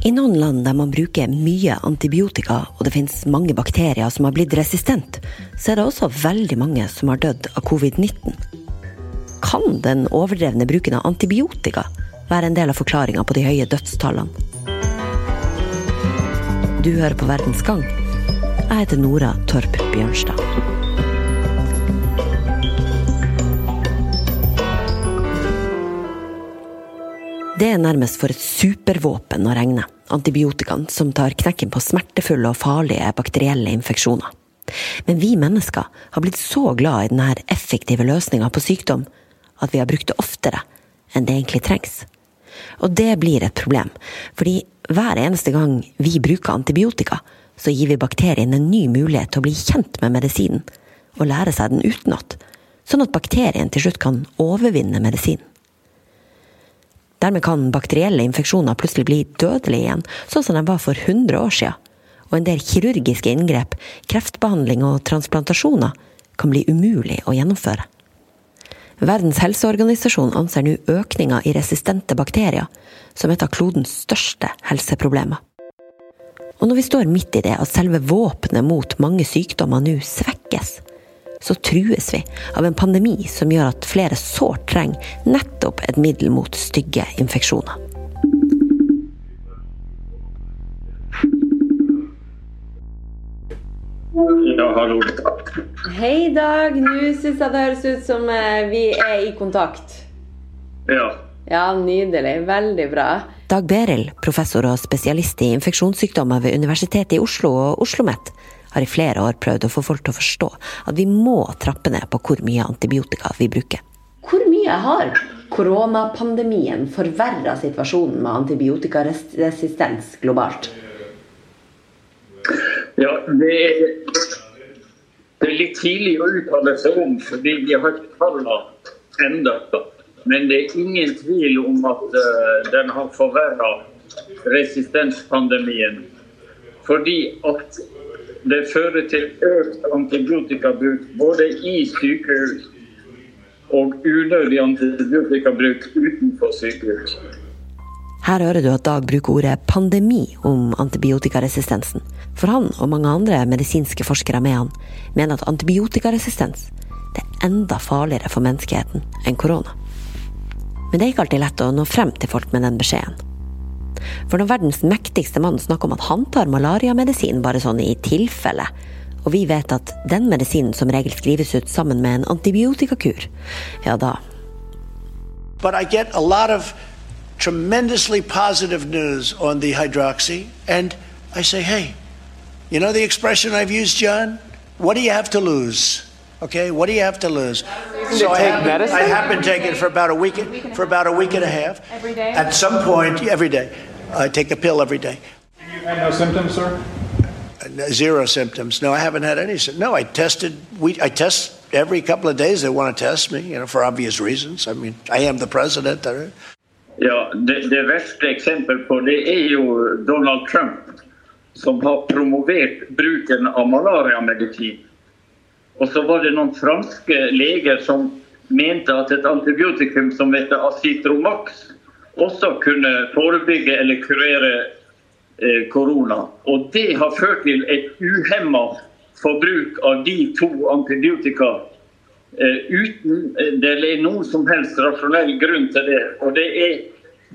I noen land der man bruker mye antibiotika og det finnes mange bakterier som har blitt resistent, så er det også veldig mange som har dødd av covid-19. Kan den overdrevne bruken av antibiotika være en del av forklaringa på de høye dødstallene? Du hører på Verdens gang. Jeg heter Nora Torp Bjørnstad. Det er nærmest for et supervåpen å regne, antibiotikaen som tar knekken på smertefulle og farlige bakterielle infeksjoner. Men vi mennesker har blitt så glad i denne effektive løsninga på sykdom at vi har brukt det oftere enn det egentlig trengs. Og det blir et problem, fordi hver eneste gang vi bruker antibiotika, så gir vi bakterien en ny mulighet til å bli kjent med medisinen og lære seg den utenat, sånn at bakterien til slutt kan overvinne medisinen. Dermed kan bakterielle infeksjoner plutselig bli dødelige igjen, sånn som de var for 100 år siden. Og en del kirurgiske inngrep, kreftbehandling og transplantasjoner kan bli umulig å gjennomføre. Verdens helseorganisasjon anser nå økninga i resistente bakterier som et av klodens største helseproblemer. Og når vi står midt i det at selve våpenet mot mange sykdommer nå svekkes, så trues vi av en pandemi som gjør at flere sårt trenger nettopp et middel mot stygge infeksjoner. Ja, hallo. Hei, Dag. Nå syns jeg det høres ut som eh, vi er i kontakt. Ja. Ja, nydelig. Veldig bra. Dag Berild, professor og spesialist i infeksjonssykdommer ved Universitetet i Oslo og Oslo OsloMet, har i flere år prøvd å få folk til å forstå at vi må trappe ned på hvor mye antibiotika vi bruker. Hvor mye har koronapandemien forverra situasjonen med antibiotikaresistens globalt? Ja, det er, det er litt tidlig å uttale seg om, fordi vi har ikke tallene ennå. Men det er ingen tvil om at uh, den har forverra resistenspandemien. Fordi at det fører til økt antibiotikabruk både i sykehus og unødig antibiotikabruk utenfor sykehus. Her hører du at Dag bruker ordet pandemi om antibiotikaresistensen. For han og mange andre medisinske forskere med han mener at antibiotikaresistens det er enda farligere for menneskeheten enn korona. Men det er ikke alltid lett å nå frem til folk med den beskjeden. For når verdens mektigste mann snakker om at han tar malariamedisin bare sånn i tilfelle, og vi vet at den medisinen som regel skrives ut sammen med en antibiotikakur, ja da But I get a lot of tremendously positive news on the hydroxy, and I say, hey, you know the expression I've used, John? What do you have to lose? Okay, what do you have to lose? So I have, been, I have been taking it for about a week, for about a week and a half. Every day. At some point, every day, I take a pill every day. You had no symptoms, sir. Zero symptoms. No, I haven't had any. No, I tested. We I test every couple of days. They want to test me, you know, for obvious reasons. I mean, I am the president. Ja, det, det verste eksempelet på det er jo Donald Trump, som har promovert bruken av malariamedisin. Og så var det noen franske leger som mente at et antibiotikum som heter Acitromax, også kunne forebygge eller kurere eh, korona. Og det har ført til et uhemma forbruk av de to antibiotika eh, uten eh, det er noen som helst rasjonell grunn til det. Og det er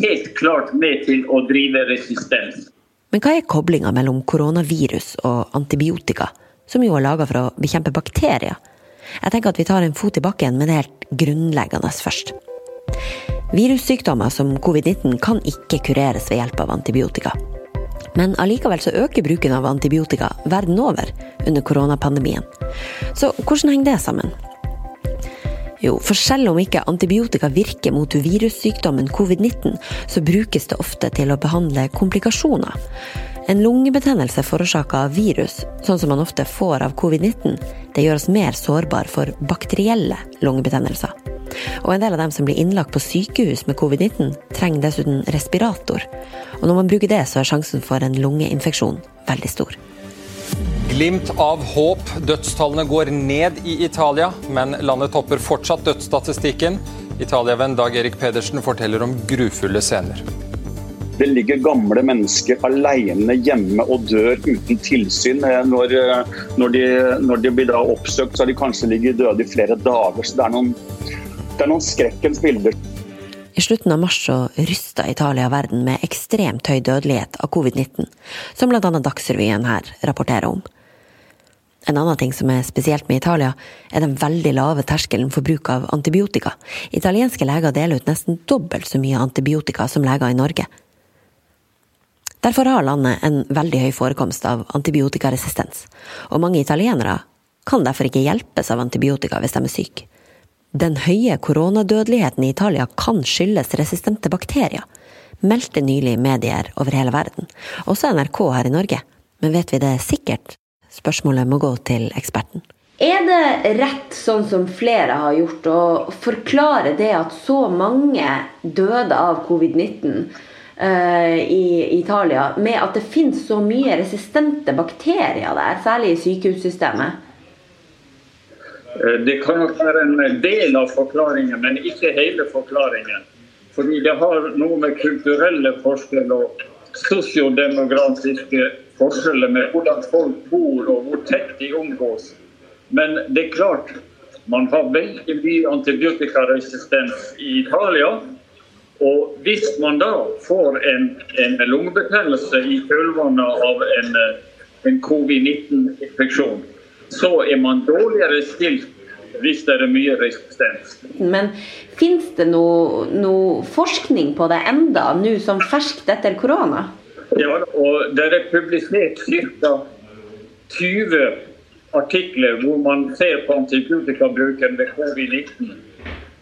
helt klart med til å drive resistens. Men hva er koblinga mellom koronavirus og antibiotika? som jo er laga for å bekjempe bakterier. Jeg tenker at vi tar en fot i bakken med det helt grunnleggende først. Virussykdommer som covid-19 kan ikke kureres ved hjelp av antibiotika. Men allikevel så øker bruken av antibiotika verden over under koronapandemien. Så hvordan henger det sammen? Jo, for selv om ikke antibiotika virker mot virussykdommen covid-19, så brukes det ofte til å behandle komplikasjoner. En lungebetennelse forårsaka av virus, sånn som man ofte får av covid-19, det gjør oss mer sårbar for bakterielle lungebetennelser. Og en del av dem som blir innlagt på sykehus med covid-19, trenger dessuten respirator. Og når man bruker det, så er sjansen for en lungeinfeksjon veldig stor. Glimt av håp. Dødstallene går ned i Italia, men landet topper fortsatt dødsstatistikken. Italia-venn Dag Erik Pedersen forteller om grufulle scener. Det ligger gamle mennesker alene hjemme og dør uten tilsyn. Når, eh, når, de, når de, blir da oppsøkt, så har de kanskje ligget døde i flere dager. Så det er noen, det er noen skrekkens bilder. I slutten av mars så rysta Italia verden med ekstremt høy dødelighet av covid-19, som annet Dagsrevyen her rapporterer om. En annen ting som er spesielt med Italia, er den veldig lave terskelen for bruk av antibiotika. Italienske leger deler ut nesten dobbelt så mye antibiotika som leger i Norge. Derfor har landet en veldig høy forekomst av antibiotikaresistens, og mange italienere kan derfor ikke hjelpes av antibiotika hvis de er syke. Den høye koronadødeligheten i Italia kan skyldes resistente bakterier, meldte nylig medier over hele verden, også NRK her i Norge. Men vet vi det sikkert? Spørsmålet må gå til eksperten. Er det rett, sånn som flere har gjort, å forklare det at så mange døde av covid-19 uh, i Italia, med at det finnes så mye resistente bakterier der, særlig i sykehussystemet? Eh, det kan nok være en del av forklaringen, men ikke hele forklaringen. Fordi det har noe med kulturelle forskjeller og sosiodemografiske forskjeller med hvordan folk bor og hvor tett de omgås. Men det er klart, man har veldig mye antibiotikaresistens i Italia. Og hvis man da får en, en lungebetennelse i kjølvannet av en, en covid-19-infeksjon, så er man dårligere stilt hvis det er mye resistens. Men fins det noe, noe, forskning på det enda, nå som ferskt etter korona? Ja, og det er publisert ca. 20 artikler hvor man ser på antibiotikabruken ved covid-19.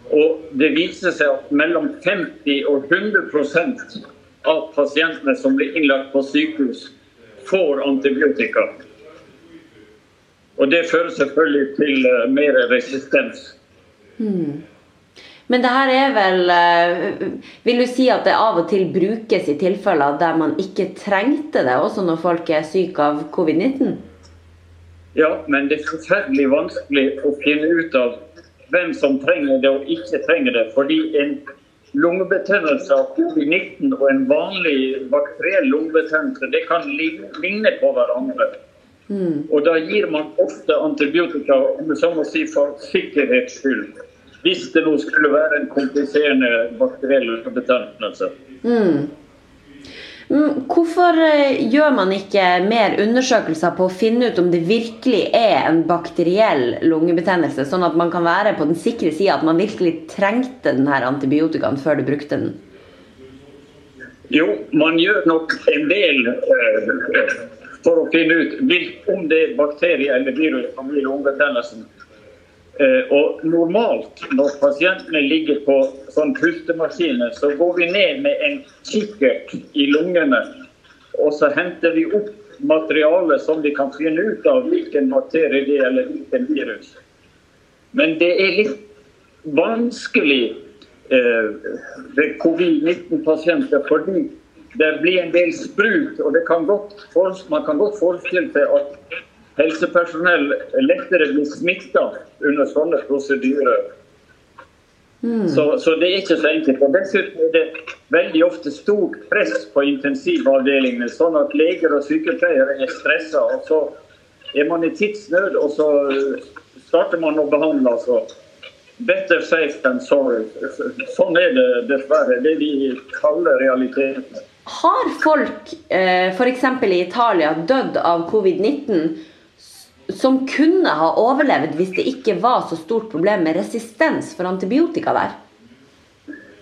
Og det viser seg at mellom 50 og 100% av pasientene som blir innlagt på sykehus, får antibiotika. Og det fører selvfølgelig til uh, mer resistens. Hmm. Men det her er vel eh, Vil du si at det av og til brukes i tilfeller der man ikke trengte det, også når folk er syke av covid-19? Ja, men det er forferdelig vanskelig å finne ut av hvem som trenger det og ikke trenger det. Fordi en lungebetennelse av covid-19 og en vanlig bakteriell lungebetennelse det kan ligne på hverandre. Mm. Og da gir man ofte antibiotika som å si, for sikkerhets skyld hvis det nå skulle være en kompliserende bakteriell betennelse. Mm. mm. Hvorfor eh, gjør man ikke mer undersøkelser på å finne ut om det virkelig er en bakteriell lungebetennelse, sånn at man kan være på den sikre sida at man virkelig trengte denne antibiotikaen før du brukte den? Jo, man gjør nok en del uh, for å finne ut om det er bakterie eller virus som gir lungebetennelsen. Eh, og normalt når pasientene ligger på sånn pustemaskiner, så går vi ned med en kikkert i lungene. Og så henter vi opp materiale som vi kan finne ut av hvilken bakterie det er, eller hvilken virus. Men det er litt vanskelig eh, ved covid-19-pasienter fordi det blir en del sprut. Og kan godt, man kan godt forestille seg at helsepersonell lettere blir smitta under sånne prosedyrer. Mm. Så, så, det er ikke så enkelt. Og Dessuten er det veldig ofte stort press på intensivavdelingene, sånn at leger og sykepleiere er stressa. Og så er man i tidsnød, og så starter man å behandle. Altså. Better safe than sorry. Sånn er det dessverre. Det de kaller realiteten. Har folk eh, f.eks. i Italia dødd av covid-19 som kunne ha overlevd hvis det ikke var så stort problem med resistens for antibiotika der?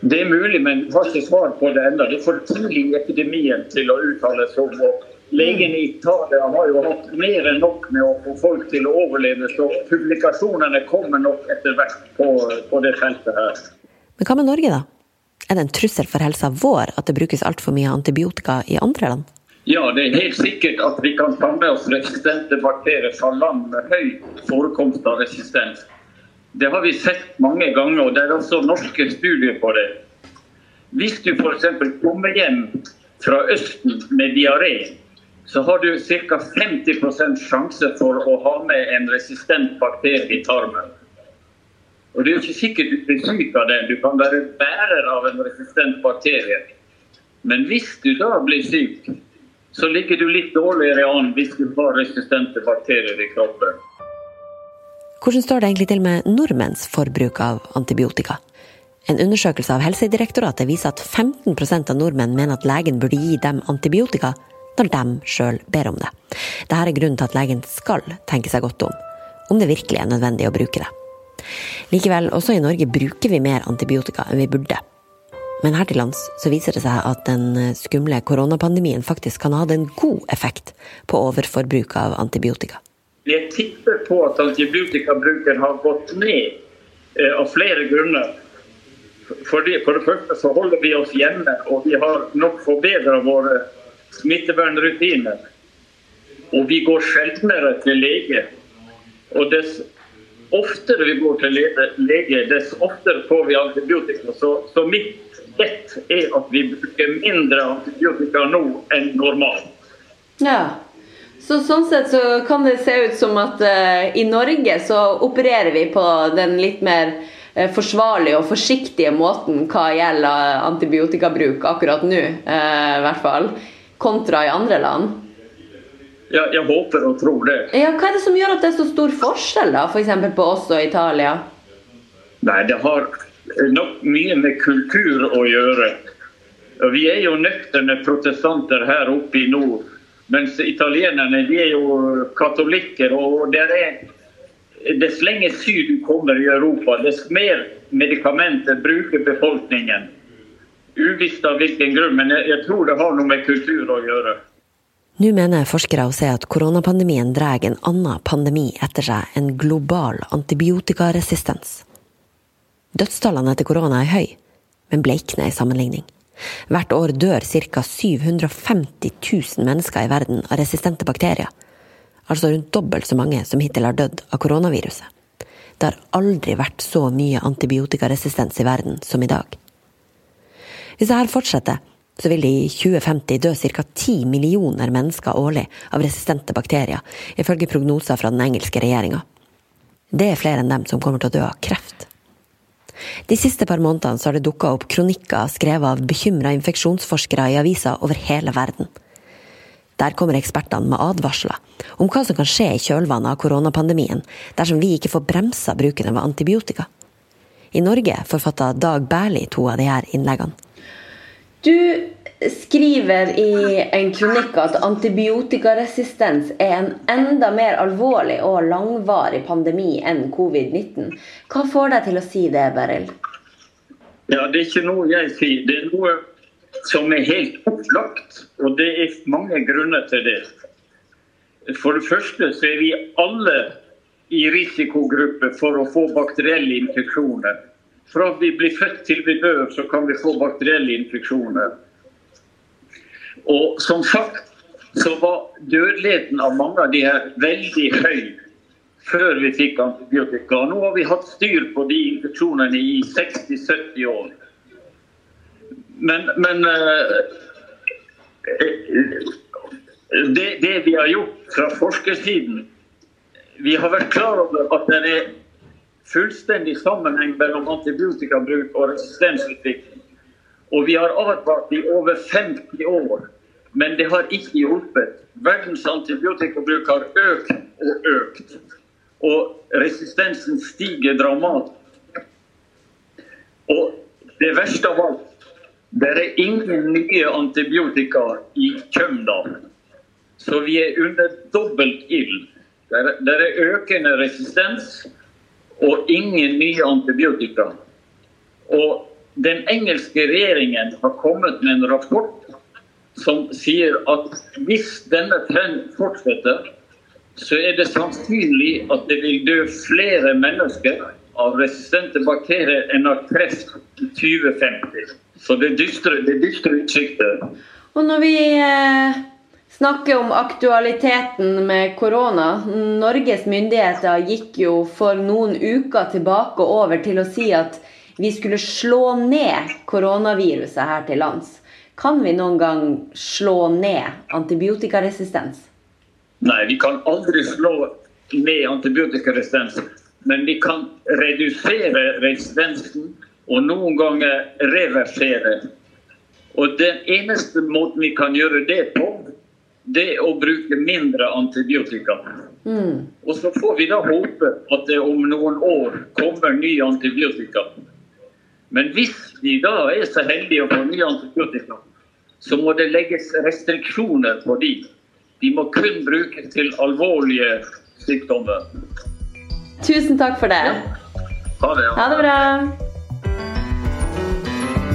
Det er mulig, men vi har ikke svar på det ennå. Det er for tidlig i epidemien til å uttale seg om. Legene i Italia har jo hatt mer enn nok med å få folk til å overleve, så publikasjonene kommer nok etter hvert på, på det feltet her. Men hva med Norge, da? Er det en trussel for helsa vår at det brukes altfor mye antibiotika i andre land? Ja, det er helt sikkert at vi kan ta med oss resistente bakterier fra land med høy forekomst av resistens. Det har vi sett mange ganger, og det er også norske studier på det. Hvis du f.eks. kommer hjem fra Østen med diaré, så har du ca. 50% sjanse for å ha med en resistent bakterie i tarmen. Og Det er jo ikke sikkert du blir syk av det. Du kan være bærer av en resistent bakterie. Men hvis du da blir syk, så ligger du litt dårligere an hvis du har resistente bakterier i kroppen. Hvordan står det egentlig til med nordmenns forbruk av antibiotika? En undersøkelse av Helsedirektoratet viser at 15% av nordmenn mener at legen burde gi dem antibiotika når de sjøl ber om det. Dette er grunnen til at legen skal tenke seg godt om, om det virkelig er nødvendig å bruke det. Likevel, også i Norge bruker vi mer antibiotika enn vi burde. Men her til lands så viser det seg at den skumle koronapandemien faktisk kan ha hatt en god effekt på overforbruk av antibiotika. Jeg tipper på at antibiotikabruken har gått ned eh, av flere grunner. Fordi, for det første så holder vi oss hjemme, og vi har nok forbedra våre smittevernrutiner. Og vi går sjeldnere til lege. Og dess oftere vi går til lege, dess oftere får vi antibiotika. Så, så mitt bett er at vi bruker mindre antibiotika nå enn normalt. Ja. Så sånn sett så kan det se ut som at uh, i Norge så opererer vi på den litt mer uh, forsvarlige og forsiktige måten hva gjelder antibiotikabruk akkurat nå, uh, i hvert fall kontra i andre land? Ja, jeg håper og tror det. Ja, hva er det som gjør at det er så stor forskjell da, f.eks. For på oss og Italia? Nei, Det har nok mye med kultur å gjøre. Vi er jo nøkterne protestanter her oppe i nord. Mens italienerne de er jo katolikker. og det er Dess lenger syd du kommer i Europa, dess mer medikamenter bruker befolkningen. Uvisst av hvilken grunn, men jeg, jeg tror det har noe med kultur å gjøre. Nå mener forskere å se at koronapandemien drar en annen pandemi etter seg, en global antibiotikaresistens. Dødstallene etter korona er høye, men bleikner i sammenligning. Hvert år dør ca. 750 000 mennesker i verden av resistente bakterier. Altså rundt dobbelt så mange som hittil har dødd av koronaviruset. Det har aldri vært så mye antibiotikaresistens i verden som i dag. Hvis dette fortsetter, så vil det i 2050 dø ca. 10 millioner mennesker årlig av resistente bakterier, ifølge prognoser fra den engelske regjeringa. Det er flere enn dem som kommer til å dø av kreft. De siste par månedene har det dukka opp kronikker skrevet av bekymra infeksjonsforskere i aviser over hele verden. Der kommer ekspertene med advarsler om hva som kan skje i kjølvannet av koronapandemien dersom vi ikke får bremsa bruken av antibiotika. I Norge forfatta Dag Berli to av disse innleggene. Du skriver i en kronikk at antibiotikaresistens er en enda mer alvorlig og langvarig pandemi enn covid-19. Hva får deg til å si det, Beryl? Ja, Det er ikke noe jeg sier. Det er noe som er helt opplagt. Og det er mange grunner til det. For det første så er vi alle i risikogruppe for å få bakterielle infeksjoner. Fra vi blir født til vi dør, så kan vi få bakterielle infeksjoner. Og som sagt så var dødeligheten av mange av de her veldig høy før vi fikk antibiotika. Nå har vi hatt styr på de infeksjonene i 60-70 år. Men, men eh, det, det, vi har gjort fra forskersiden Vi har vært klar over at det er fullstendig sammenheng mellom antibiotikabruk og resistensutvikling. Og vi har advart i over 50 år, men det har ikke hjulpet. Verdens antibiotikabruk har økt og økt. Og resistensen stiger dramatisk. Og det verste av alt det er ingen nye antibiotika i Kjømda. Så vi er under dobbelt ild. Det er økende resistens og ingen nye antibiotika. Og den engelske regjeringen har kommet med en rapport som sier at hvis denne trenden fortsetter, så er det sannsynlig at det vil dø flere mennesker av resistente bakterier enn av kreft i 2050. Så det er dystre, dystre utsikter. Og når vi eh snakke om aktualiteten med korona. Norges myndigheter gikk jo for noen uker tilbake over til å si at vi skulle slå ned koronaviruset her til lands. Kan vi noen gang slå ned antibiotikaresistens? Nei, vi kan aldri slå ned antibiotikaresistens. Men vi kan redusere resistensen og noen ganger reversere Og den eneste måten vi kan gjøre det på, det å bruke mindre antibiotika. Og så får vi da håpe at det om noen år kommer ny antibiotika. Men hvis vi da er så heldige å få ny antibiotika, så må det legges restriksjoner på de. De må kun brukes til alvorlige sykdommer. Tusen takk for det. Ha det. Ha det bra.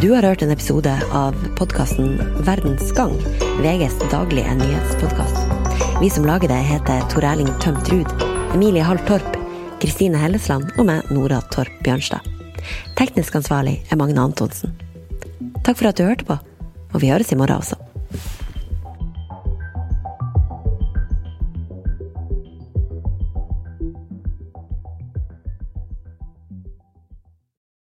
Du har hørt en episode av podkasten Verdens gang, VGs daglige nyhetspodkast. Vi som lager det, heter Tor Erling Tømt Ruud, Emilie Hall Torp, Kristine Hellesland og meg, Nora Torp Bjørnstad. Teknisk ansvarlig er Magne Antonsen. Takk for at du hørte på, og vi høres i morgen også.